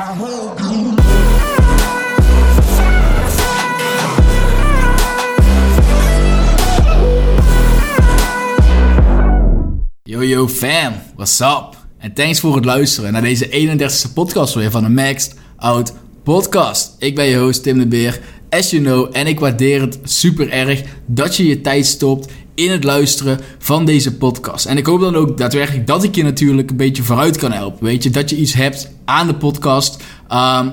Yo yo fam, what's up? En thanks voor het luisteren naar deze 31ste podcast weer van de Maxed Out Podcast. Ik ben je host Tim de Beer, as you know, en ik waardeer het super erg dat je je tijd stopt in het luisteren van deze podcast. En ik hoop dan ook daadwerkelijk dat ik je natuurlijk een beetje vooruit kan helpen. Weet je, dat je iets hebt aan de podcast. Um,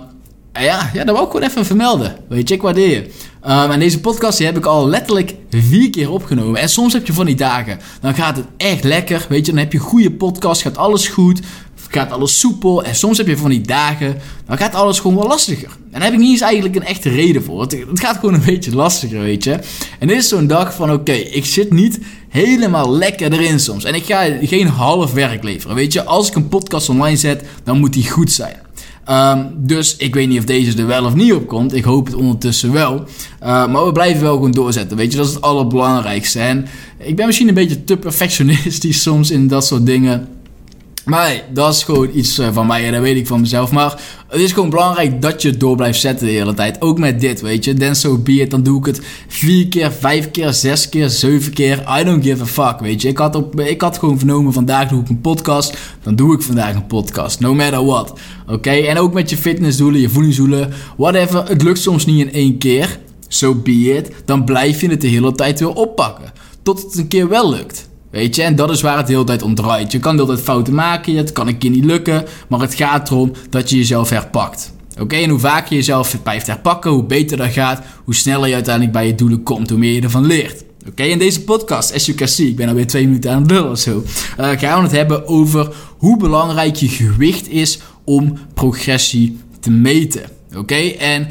ja, ja, dat wou ik gewoon even vermelden. Weet je, ik waardeer je. Um, en deze podcast die heb ik al letterlijk vier keer opgenomen. En soms heb je van die dagen, dan gaat het echt lekker. Weet je, dan heb je een goede podcast, gaat alles goed, gaat alles soepel. En soms heb je van die dagen, dan gaat alles gewoon wel lastiger. En daar heb ik niet eens eigenlijk een echte reden voor. Het, het gaat gewoon een beetje lastiger, weet je. En dit is zo'n dag van, oké, ik zit niet helemaal lekker erin soms. En ik ga geen half werk leveren, weet je. Als ik een podcast online zet, dan moet die goed zijn. Um, dus ik weet niet of deze er wel of niet op komt. Ik hoop het ondertussen wel. Uh, maar we blijven wel gewoon doorzetten. Weet je, dat is het allerbelangrijkste. En ik ben misschien een beetje te perfectionistisch soms in dat soort dingen. Maar dat is gewoon iets eh, van mij en dat weet ik van mezelf. Maar het is gewoon belangrijk dat je het door blijft zetten de hele tijd. Ook met dit, weet je. So be it. Dan doe ik het vier keer, vijf keer, zes keer, zeven keer. I don't give a fuck, weet je. Ik had, op, ik had gewoon vernomen, vandaag doe ik een podcast. Dan doe ik vandaag een podcast. No matter what. Oké? En ook met je fitnessdoelen, je voedingsdoelen. Whatever. Het lukt soms niet in één keer. So be it. Dan blijf je het de hele tijd weer oppakken. Tot het een keer wel lukt. Weet je, en dat is waar het de hele tijd om draait. Je kan de hele tijd fouten maken, het kan een keer niet lukken, maar het gaat erom dat je jezelf herpakt. Oké, en hoe vaker je jezelf blijft herpakken, hoe beter dat gaat, hoe sneller je uiteindelijk bij je doelen komt, hoe meer je ervan leert. Oké, in deze podcast, as you can see, ik ben alweer twee minuten aan het lullen of zo, uh, gaan we het hebben over hoe belangrijk je gewicht is om progressie te meten. Oké, en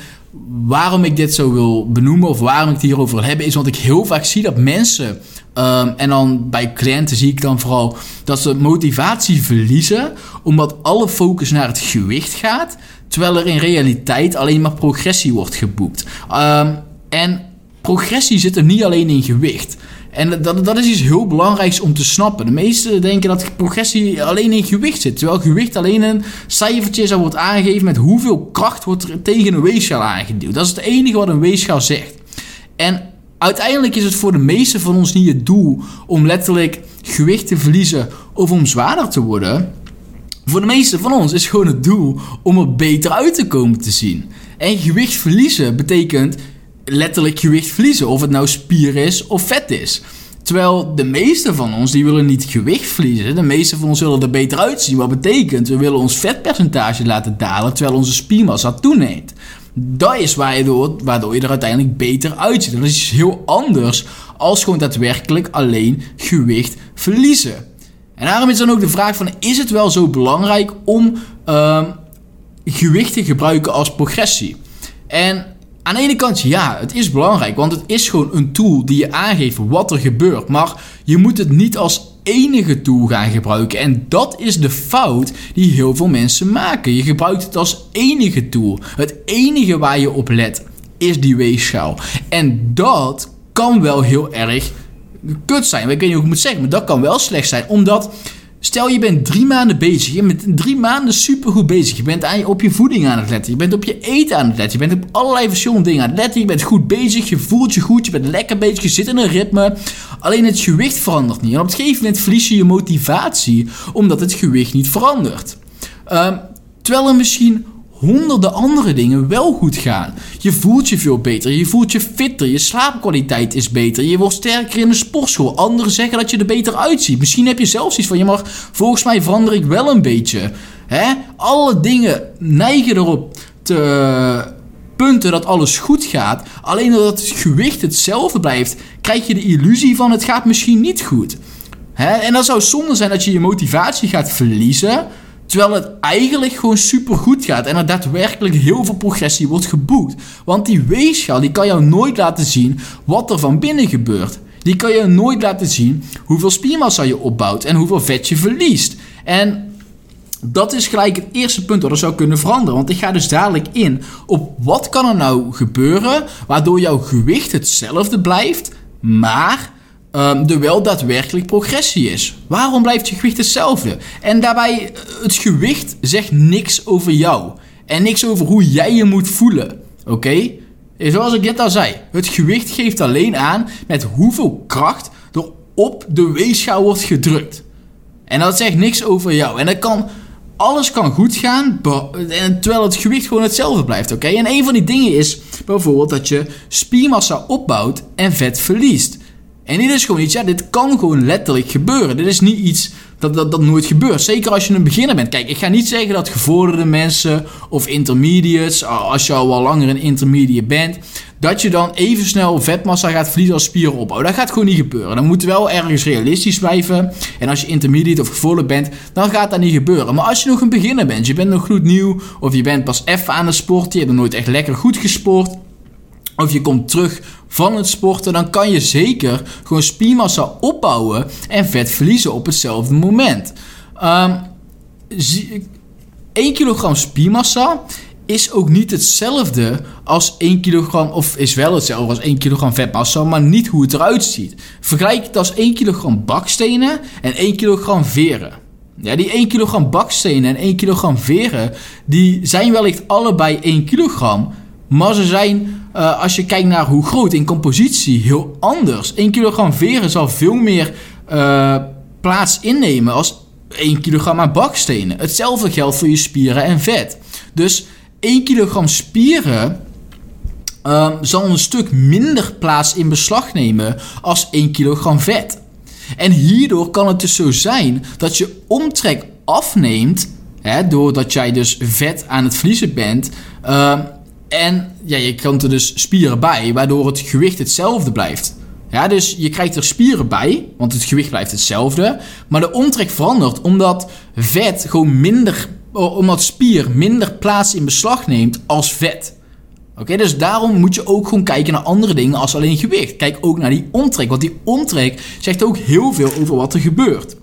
waarom ik dit zo wil benoemen of waarom ik het hierover wil hebben, is want ik heel vaak zie dat mensen Um, en dan bij cliënten zie ik dan vooral dat ze motivatie verliezen, omdat alle focus naar het gewicht gaat, terwijl er in realiteit alleen maar progressie wordt geboekt. Um, en progressie zit er niet alleen in gewicht. En dat, dat is iets heel belangrijks om te snappen. De meesten denken dat progressie alleen in gewicht zit. Terwijl gewicht alleen een cijfertje zou wordt aangegeven met hoeveel kracht wordt er tegen een weegschaal aangeduwd. Dat is het enige wat een weegschaal zegt. En uiteindelijk is het voor de meeste van ons niet het doel om letterlijk gewicht te verliezen of om zwaarder te worden. Voor de meeste van ons is gewoon het doel om er beter uit te komen te zien. En gewicht verliezen betekent letterlijk gewicht verliezen, of het nou spier is of vet is. Terwijl de meeste van ons die willen niet gewicht verliezen. De meeste van ons willen er beter uitzien. Wat betekent, we willen ons vetpercentage laten dalen terwijl onze spiermassa toeneemt. Dat is waardoor, waardoor je er uiteindelijk beter uitziet. Dat is iets heel anders als gewoon daadwerkelijk alleen gewicht verliezen. En daarom is dan ook de vraag van, is het wel zo belangrijk om uh, gewicht te gebruiken als progressie? En aan de ene kant ja, het is belangrijk, want het is gewoon een tool die je aangeeft wat er gebeurt. Maar je moet het niet als enige tool gaan gebruiken. En dat is de fout die heel veel mensen maken. Je gebruikt het als enige tool. Het enige waar je op let is die weegschaal. En dat kan wel heel erg kut zijn. Ik weet niet hoe ik moet zeggen, maar dat kan wel slecht zijn. Omdat Stel je bent drie maanden bezig. Je bent drie maanden supergoed bezig. Je bent aan je, op je voeding aan het letten. Je bent op je eten aan het letten. Je bent op allerlei verschillende dingen aan het letten. Je bent goed bezig. Je voelt je goed. Je bent lekker bezig. Je zit in een ritme. Alleen het gewicht verandert niet. En op een gegeven moment verlies je je motivatie. Omdat het gewicht niet verandert. Uh, terwijl er misschien honderden andere dingen wel goed gaan. Je voelt je veel beter, je voelt je fitter, je slaapkwaliteit is beter, je wordt sterker in de sportschool. Anderen zeggen dat je er beter uitziet. Misschien heb je zelfs iets van, ja maar volgens mij verander ik wel een beetje. Hè? Alle dingen neigen erop te punten dat alles goed gaat. Alleen doordat het gewicht hetzelfde blijft, krijg je de illusie van het gaat misschien niet goed. Hè? En dat zou zonde zijn dat je je motivatie gaat verliezen Terwijl het eigenlijk gewoon super goed gaat en er daadwerkelijk heel veel progressie wordt geboekt. Want die weegschaal die kan jou nooit laten zien wat er van binnen gebeurt. Die kan je nooit laten zien hoeveel spiermassa je opbouwt en hoeveel vet je verliest. En dat is gelijk het eerste punt dat er zou kunnen veranderen. Want ik ga dus dadelijk in op wat kan er nou gebeuren waardoor jouw gewicht hetzelfde blijft, maar um, er wel daadwerkelijk progressie is. Waarom blijft je gewicht hetzelfde? En daarbij, eh, het gewicht zegt niks over jou. En niks over hoe jij je moet voelen. Oké? Zoals ik net al zei, het gewicht geeft alleen aan met hoeveel kracht er op de weegschaal wordt gedrukt. En dat zegt niks over jou. En dat kan, alles kan goed gaan, terwijl het gewicht gewoon hetzelfde blijft. Oké? En een van die dingen is bijvoorbeeld dat je spiermassa opbouwt en vet verliest. En dit is gewoon iets, ja, dit kan gewoon letterlijk gebeuren. Dit is niet iets dat, dat, dat nooit gebeurt. Zeker als je een beginner bent. Kijk, ik ga niet zeggen dat gevorderde mensen of intermediates, als je al wel langer een intermediate bent, dat je dan even snel vetmassa gaat verliezen als spieren opbouwen. Dat gaat gewoon niet gebeuren. Dan moet wel ergens realistisch blijven. En als je intermediate of gevorderd bent, dan gaat dat niet gebeuren. Maar als je nog een beginner bent, je bent nog gloednieuw, of je bent pas even aan het sporten, je hebt nog nooit echt lekker goed gesport of je komt terug van het sporten, dan kan je zeker gewoon spiermassa opbouwen en vet verliezen op hetzelfde moment. Um, ehm, 1 kilogram spiermassa is ook niet hetzelfde als 1 kilogram, of is wel hetzelfde als 1 kilogram vetmassa, maar niet hoe het eruit ziet. Vergelijk het als 1 kilogram bakstenen en 1 kilogram veren. Ja, die 1 kilogram bakstenen en 1 kilogram veren, die zijn wellicht allebei 1 kilogram, maar ze zijn, uh, als je kijkt naar hoe groot in compositie, heel anders. 1 kilogram veren zal veel meer uh, plaats innemen als 1 kilogram aan bakstenen. Hetzelfde geldt voor je spieren en vet. Dus 1 kilogram spieren uh, zal een stuk minder plaats in beslag nemen als 1 kilogram vet. En hierdoor kan het dus zo zijn dat je omtrek afneemt, hè, doordat jij dus vet aan het verliezen bent. Uh, en ja, je krijgt er dus spieren bij, waardoor het gewicht hetzelfde blijft. Ja, dus je krijgt er spieren bij, want het gewicht blijft hetzelfde. Maar de omtrek verandert omdat vet gewoon minder, omdat spier minder plaats in beslag neemt als vet. Oké, dus daarom moet je ook gewoon kijken naar andere dingen als alleen gewicht. Kijk ook naar die omtrek, want die omtrek zegt ook heel veel over wat er gebeurt.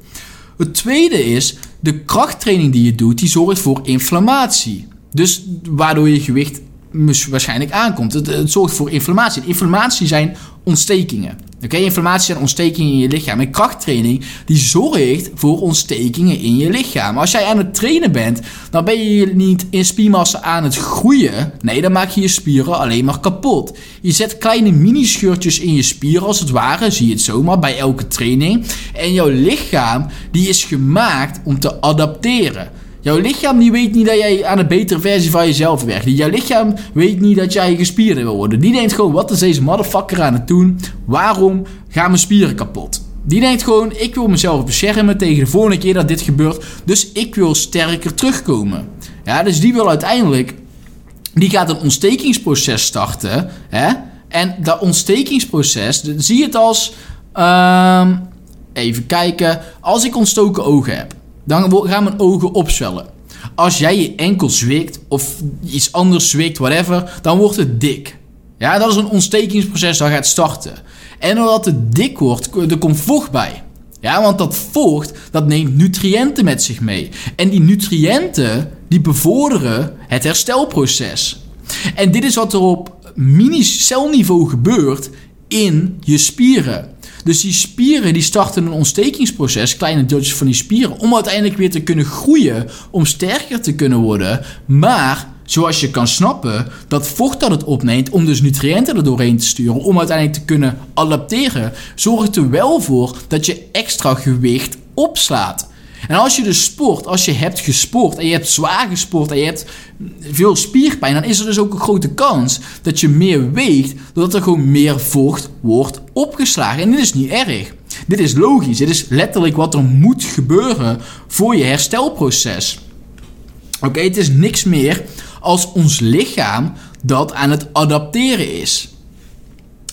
Het tweede is, de krachttraining die je doet, die zorgt voor inflammatie. Dus waardoor je gewicht waarschijnlijk aankomt. Het, zorgt voor inflammatie. inflammatie zijn ontstekingen. Oké, inflammatie zijn ontstekingen in je lichaam. En krachttraining die zorgt voor ontstekingen in je lichaam. Als jij aan het trainen bent, dan ben je niet in spiermassa aan het groeien. Nee, dan maak je je spieren alleen maar kapot. Je zet kleine mini-scheurtjes in je spieren als het ware, zie je het zomaar bij elke training. En jouw lichaam die is gemaakt om te adapteren. Jouw lichaam die weet niet dat jij aan een betere versie van jezelf werkt. Jouw lichaam weet niet dat jij gespierd wil worden. Die denkt gewoon, wat is deze motherfucker aan het doen? Waarom gaan mijn spieren kapot? Die denkt gewoon, ik wil mezelf beschermen tegen de volgende keer dat dit gebeurt. Dus ik wil sterker terugkomen. Ja, dus die wil uiteindelijk, die gaat een ontstekingsproces starten. Hè? En dat ontstekingsproces, zie je het als, um, even kijken, als ik ontstoken ogen heb dan gaan mijn ogen opzwellen. Als jij je enkel zweekt of iets anders zweekt, whatever, dan wordt het dik. Ja, dat is een ontstekingsproces dat gaat starten. En doordat het dik wordt, er komt vocht bij. Ja, want dat vocht, dat neemt nutriënten met zich mee. En die nutriënten, die bevorderen het herstelproces. En dit is wat er op mini-celniveau gebeurt in je spieren. Dus die spieren die starten een ontstekingsproces, kleine deeltjes van die spieren, om uiteindelijk weer te kunnen groeien, om sterker te kunnen worden. Maar zoals je kan snappen, dat vocht dat het opneemt om dus nutriënten er doorheen te sturen, om uiteindelijk te kunnen adapteren, zorgt er wel voor dat je extra gewicht opslaat. En als je dus sport, als je hebt gesport en je hebt zwaar gesport en je hebt veel spierpijn, dan is er dus ook een grote kans dat je meer weegt, doordat er gewoon meer vocht wordt opgeslagen. En dit is niet erg. Dit is logisch. Dit is letterlijk wat er moet gebeuren voor je herstelproces. Oké, het is niks meer als ons lichaam dat aan het adapteren is.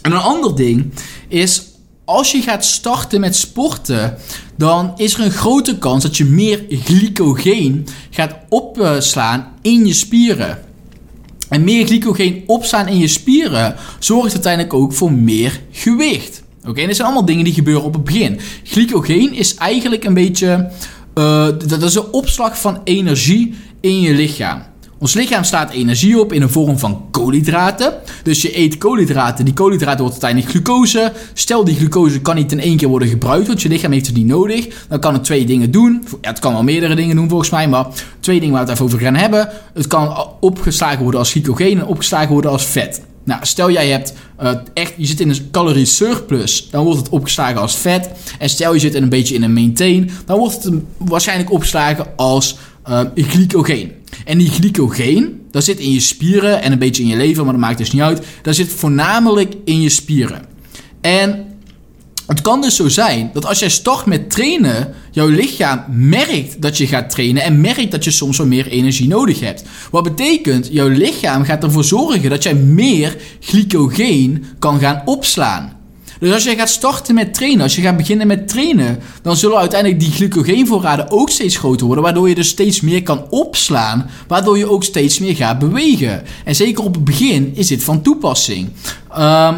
En een ander ding is als je gaat starten met sporten, dan is er een grote kans dat je meer glycogeen gaat opslaan in je spieren. En meer glycogeen opslaan in je spieren zorgt uiteindelijk ook voor meer gewicht. Oké, okay, dit zijn allemaal dingen die gebeuren op het begin. Glycogeen is eigenlijk een beetje. Uh, dat is een opslag van energie in je lichaam. Ons lichaam slaat energie op in de vorm van koolhydraten. Dus je eet koolhydraten. Die koolhydraten wordt uiteindelijk glucose. Stel die glucose kan niet in één keer worden gebruikt, want je lichaam heeft het niet nodig. Dan kan het twee dingen doen. Ja, het kan wel meerdere dingen doen volgens mij, maar twee dingen waar we het even over gaan hebben. Het kan opgeslagen worden als glycogeen en opgeslagen worden als vet. Nou, stel jij hebt uh, echt, je zit in een calorie surplus, dan wordt het opgeslagen als vet. En stel je zit in een beetje in een maintain, dan wordt het waarschijnlijk opgeslagen als uh, glycogeen. En die glycogeen, dat zit in je spieren en een beetje in je lever, maar dat maakt dus niet uit. Dat zit voornamelijk in je spieren. En het kan dus zo zijn dat als jij start met trainen, jouw lichaam merkt dat je gaat trainen en merkt dat je soms wat meer energie nodig hebt. Wat betekent, jouw lichaam gaat ervoor zorgen dat jij meer glycogeen kan gaan opslaan. Dus als je gaat starten met trainen, als je gaat beginnen met trainen, dan zullen uiteindelijk die glycogeenvoorraden ook steeds groter worden, waardoor je dus steeds meer kan opslaan, waardoor je ook steeds meer gaat bewegen. En zeker op het begin is dit van toepassing. Um,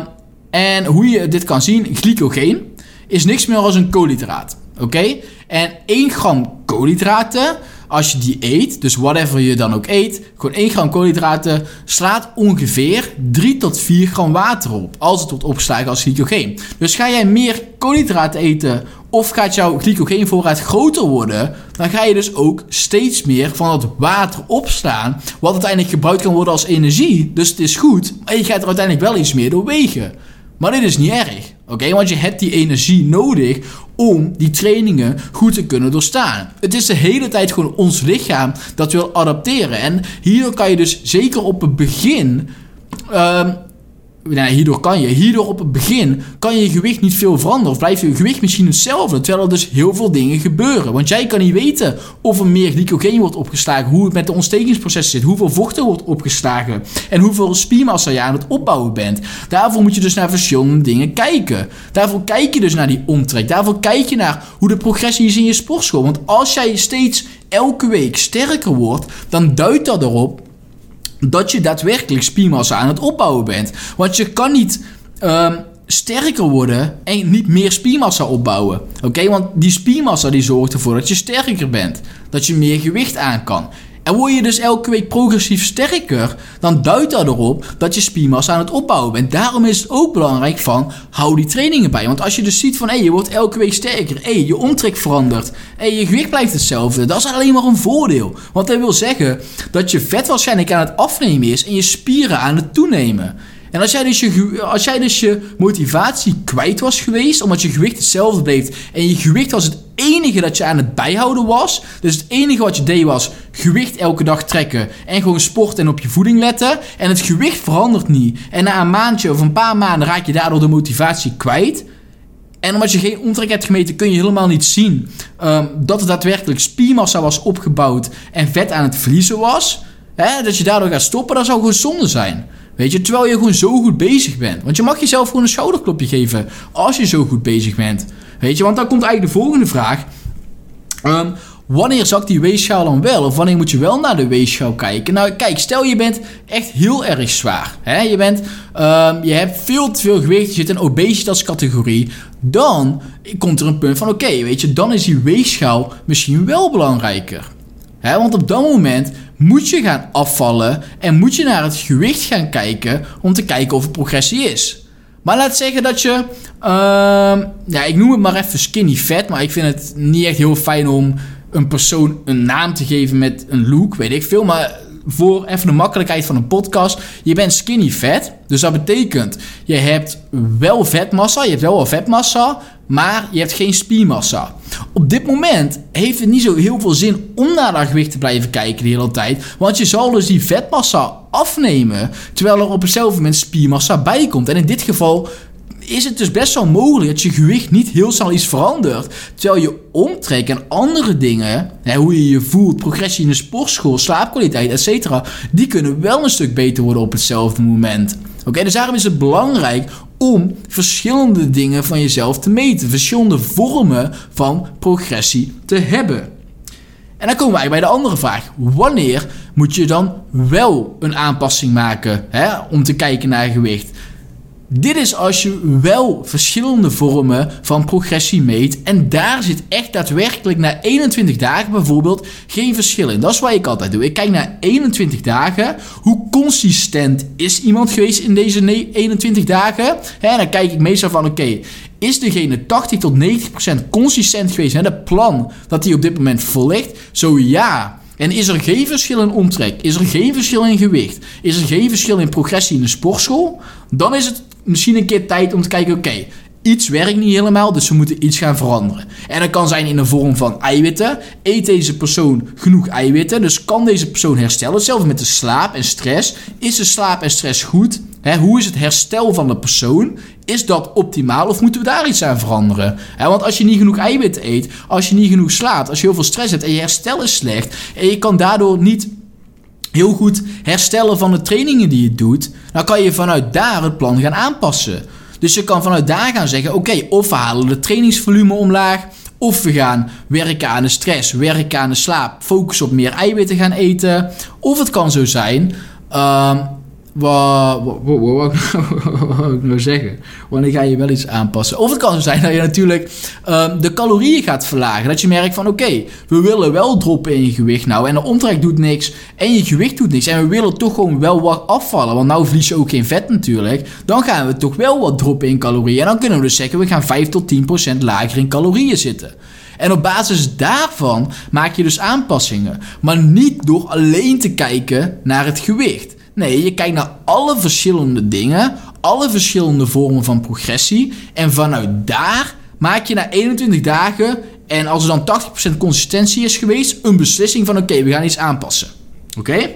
en hoe je dit kan zien, glycogeen is niks meer als een koolhydraat. Oké? En 1 gram koolhydraten, als je die eet, dus whatever je dan ook eet, gewoon 1 gram koolhydraten slaat ongeveer 3 tot 4 gram water op. Als het wordt opgeslagen als glycogeen. Dus ga jij meer koolhydraten eten of gaat jouw glycogeenvoorraad groter worden, dan ga je dus ook steeds meer van het water opslaan, wat uiteindelijk gebruikt kan worden als energie. Dus het is goed, maar je gaat er uiteindelijk wel iets meer door wegen. Maar dit is niet erg, oké? Want je hebt die energie nodig om die trainingen goed te kunnen doorstaan. Het is de hele tijd gewoon ons lichaam dat wil adapteren. En hier kan je dus zeker op het begin um, nou, hierdoor kan je. Hierdoor op het begin kan je gewicht niet veel veranderen. Of blijft je gewicht misschien hetzelfde. Terwijl er dus heel veel dingen gebeuren. Want jij kan niet weten of er meer glycogeen wordt opgeslagen. Hoe het met de ontstekingsproces zit. Hoeveel vocht er wordt opgeslagen. En hoeveel spiermassa je aan het opbouwen bent. Daarvoor moet je dus naar verschillende dingen kijken. Daarvoor kijk je dus naar die omtrek. Daarvoor kijk je naar hoe de progressie is in je sportschool. Want als jij steeds elke week sterker wordt. Dan duidt dat erop dat je daadwerkelijk spiermassa aan het opbouwen bent. Want je kan niet um, sterker worden en niet meer spiermassa opbouwen. Oké, want die spiermassa die zorgt ervoor dat je sterker bent. Dat je meer gewicht aan kan. En word je dus elke week progressief sterker, dan duidt dat erop dat je spiermassa aan het opbouwen bent. Daarom is het ook belangrijk van, hou die trainingen bij. Want als je dus ziet van, hé, hey, je wordt elke week sterker, hé, hey, je omtrek verandert, hé, hey, je gewicht blijft hetzelfde, dat is alleen maar een voordeel. Want dat wil zeggen dat je vet waarschijnlijk aan het afnemen is en je spieren aan het toenemen. En als jij, dus je, als jij dus je motivatie kwijt was geweest, omdat je gewicht hetzelfde bleef en je gewicht was het enige dat je aan het bijhouden was, dus het enige wat je deed was gewicht elke dag trekken en gewoon sporten en op je voeding letten, en het gewicht verandert niet, en na een maandje of een paar maanden raak je daardoor de motivatie kwijt, en omdat je geen omtrek hebt gemeten, kun je helemaal niet zien um, dat er daadwerkelijk spiermassa was opgebouwd en vet aan het verliezen was. Hè, dat je daardoor gaat stoppen, dat zou gewoon zonde zijn. Weet je, terwijl je gewoon zo goed bezig bent. Want je mag jezelf gewoon een schouderklopje geven als je zo goed bezig bent. Weet je, want dan komt eigenlijk de volgende vraag. Um, wanneer zakt die weegschaal dan wel? Of wanneer moet je wel naar de weegschaal kijken? Nou, kijk, stel je bent echt heel erg zwaar. Hè? Je, bent, um, je hebt veel te veel gewicht, je zit in obesitas-categorie. Dan komt er een punt van, oké, weet je, dan is die weegschaal misschien wel belangrijker. Want op dat moment moet je gaan afvallen en moet je naar het gewicht gaan kijken om te kijken of er progressie is. Maar laat zeggen dat je, uh, ja, ik noem het maar even skinny fat, maar ik vind het niet echt heel fijn om een persoon een naam te geven met een look, weet ik veel. Maar voor even de makkelijkheid van een podcast, je bent skinny fat. Dus dat betekent, je hebt wel vetmassa, je hebt wel wel vetmassa, maar je hebt geen spiermassa. Op dit moment heeft het niet zo heel veel zin om naar dat gewicht te blijven kijken de hele tijd. Want je zal dus die vetmassa afnemen, terwijl er op hetzelfde moment spiermassa bij komt. En in dit geval is het dus best wel mogelijk dat je gewicht niet heel snel iets verandert. Terwijl je omtrek en andere dingen, hè, hoe je je voelt, progressie in de sportschool, slaapkwaliteit, etc., die kunnen wel een stuk beter worden op hetzelfde moment. Oké, dus daarom is het belangrijk om verschillende dingen van jezelf te meten, verschillende vormen van progressie te hebben. En dan komen wij bij de andere vraag. Wanneer moet je dan wel een aanpassing maken hè, om te kijken naar gewicht? Dit is als je wel verschillende vormen van progressie meet. En daar zit echt daadwerkelijk na 21 dagen bijvoorbeeld geen verschil in. Dat is wat ik altijd doe. Ik kijk naar 21 dagen. Hoe consistent is iemand geweest in deze 21 dagen? En dan kijk ik meestal van oké. is degene 80 tot 90% consistent geweest? Hè, de plan dat hij op dit moment volgt? Zo ja. En is er geen verschil in omtrek? Is er geen verschil in gewicht? Is er geen verschil in progressie in de sportschool? Dan is het misschien een keer tijd om te kijken: oké, iets werkt niet helemaal, dus we moeten iets gaan veranderen. En dat kan zijn in de vorm van eiwitten. Eet deze persoon genoeg eiwitten? Dus kan deze persoon herstellen? Hetzelfde met de slaap en stress. Is de slaap en stress goed? hoe is het herstel van de persoon? Is dat optimaal of moeten we daar iets aan veranderen? want als je niet genoeg eiwitten eet, als je niet genoeg slaapt, als je heel veel stress hebt en je herstel is slecht en je kan daardoor niet heel goed herstellen van de trainingen die je doet, dan kan je vanuit daar het plan gaan aanpassen. Dus je kan vanuit daar gaan zeggen: oké, of we halen de trainingsvolume omlaag. Of we gaan werken aan de stress, werken aan de slaap, focussen op meer eiwitten gaan eten. Of het kan zo zijn. Uh, wat, wat, ik nou zeggen? Wanneer ga je wel iets aanpassen? Of het kan zo zijn dat je natuurlijk um, de calorieën gaat verlagen. Dat je merkt van oké, we willen wel droppen in je gewicht nou. En de omtrek doet niks. En je gewicht doet niks. En we willen toch gewoon wel wat afvallen. Want nou verlies je ook geen vet natuurlijk. Dan gaan we toch wel wat droppen in calorieën. En dan kunnen we dus zeggen, we gaan 5 tot 10% lager in calorieën zitten. En op basis daarvan maak je dus aanpassingen. Maar niet door alleen te kijken naar het gewicht. Nee, je kijkt naar alle verschillende dingen, alle verschillende vormen van progressie. En vanuit daar maak je na 21 dagen, en als er dan 80% consistentie is geweest, een beslissing van: oké, we gaan iets aanpassen. Oké?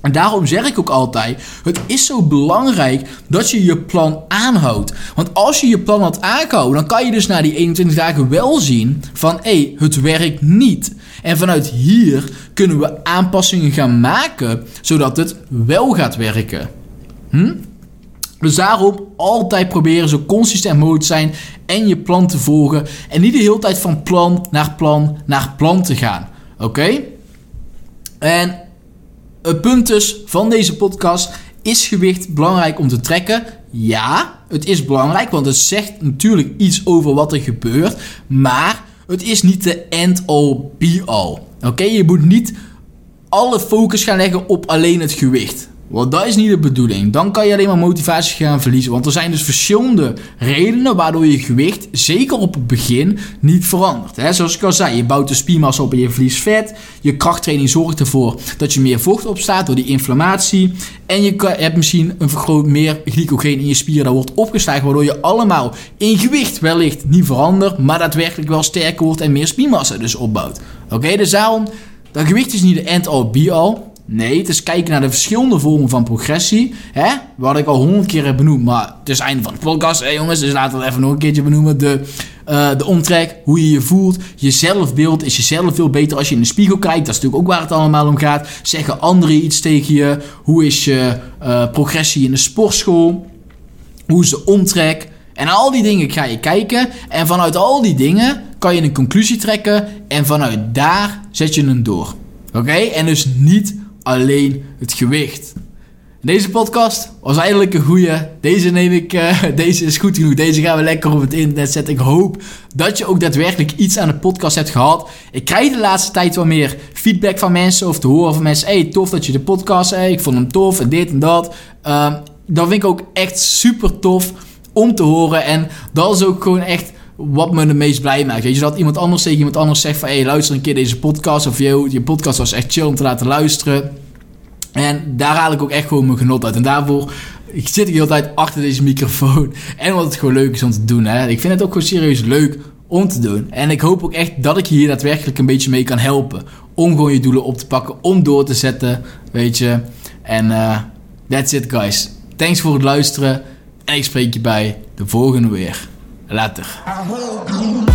En daarom zeg ik ook altijd: het is zo belangrijk dat je je plan aanhoudt. Want als je je plan had aangehouden, dan kan je dus na die 21 dagen wel zien van hé, hey, het werkt niet. En vanuit hier kunnen we aanpassingen gaan maken zodat het wel gaat werken. Hm? Dus daarom altijd proberen zo consistent mogelijk te zijn en je plan te volgen. En niet de hele tijd van plan naar plan naar plan te gaan. Oké? En het punt dus van deze podcast. Is gewicht belangrijk om te trekken? Ja, het is belangrijk, want het zegt natuurlijk iets over wat er gebeurt. Maar het is niet de end-all be-all. Oké, je moet niet alle focus gaan leggen op alleen het gewicht. Want dat is niet de bedoeling. Dan kan je alleen maar motivatie gaan verliezen. Want er zijn dus verschillende redenen waardoor je gewicht, zeker op het begin, niet verandert. He, zoals ik al zei, je bouwt de spiermassa op en je verliest vet. Je krachttraining zorgt ervoor dat je meer vocht opstaat door die inflammatie. En je hebt misschien een vergroot meer glycogeen in je spieren dat wordt opgeslagen. Waardoor je allemaal in gewicht wellicht niet verandert. Maar daadwerkelijk wel sterker wordt en meer spiermassa dus opbouwt. Oké, dus daarom, dat gewicht is niet de end-all be-all. Nee, het is kijken naar de verschillende vormen van progressie. Hè? Wat ik al honderd keer heb benoemd. Maar het is einde van de podcast, jongens. Dus laten we het even nog een keertje benoemen. De, uh, de omtrek, hoe je je voelt. Je zelfbeeld is jezelf veel beter als je in de spiegel kijkt. Dat is natuurlijk ook waar het allemaal om gaat. Zeggen anderen iets tegen je? Hoe is je uh, progressie in de sportschool? Hoe is de omtrek? En al die dingen ga je kijken. En vanuit al die dingen kan je een conclusie trekken. En vanuit daar zet je hem door. Oké? En dus niet alleen het gewicht. Deze podcast was eigenlijk een goede. Deze neem ik, uh, deze is goed genoeg. Deze gaan we lekker op het internet zetten. Ik hoop dat je ook daadwerkelijk iets aan de podcast hebt gehad. Ik krijg de laatste tijd wel meer feedback van mensen of te horen van mensen. Hey, tof dat je de podcast, hey, ik vond hem tof en dit en dat. Uh, dat vind ik ook echt super tof om te horen. En dat is ook gewoon echt wat me de meest blij maakt. Weet je, dat iemand anders tegen iemand anders zegt van... hé, hey, luister een keer deze podcast. Of je podcast was echt chill om te laten luisteren. En daar haal ik ook echt gewoon mijn genot uit. En daarvoor zit ik de hele tijd achter deze microfoon. En wat het gewoon leuk is om te doen. Hè. Ik vind het ook gewoon serieus leuk om te doen. En ik hoop ook echt dat ik je hier daadwerkelijk een beetje mee kan helpen. Om gewoon je doelen op te pakken. Om door te zetten. Weet je. En uh, that's it guys. Thanks voor het luisteren. En ik spreek je bij de volgende weer. Later.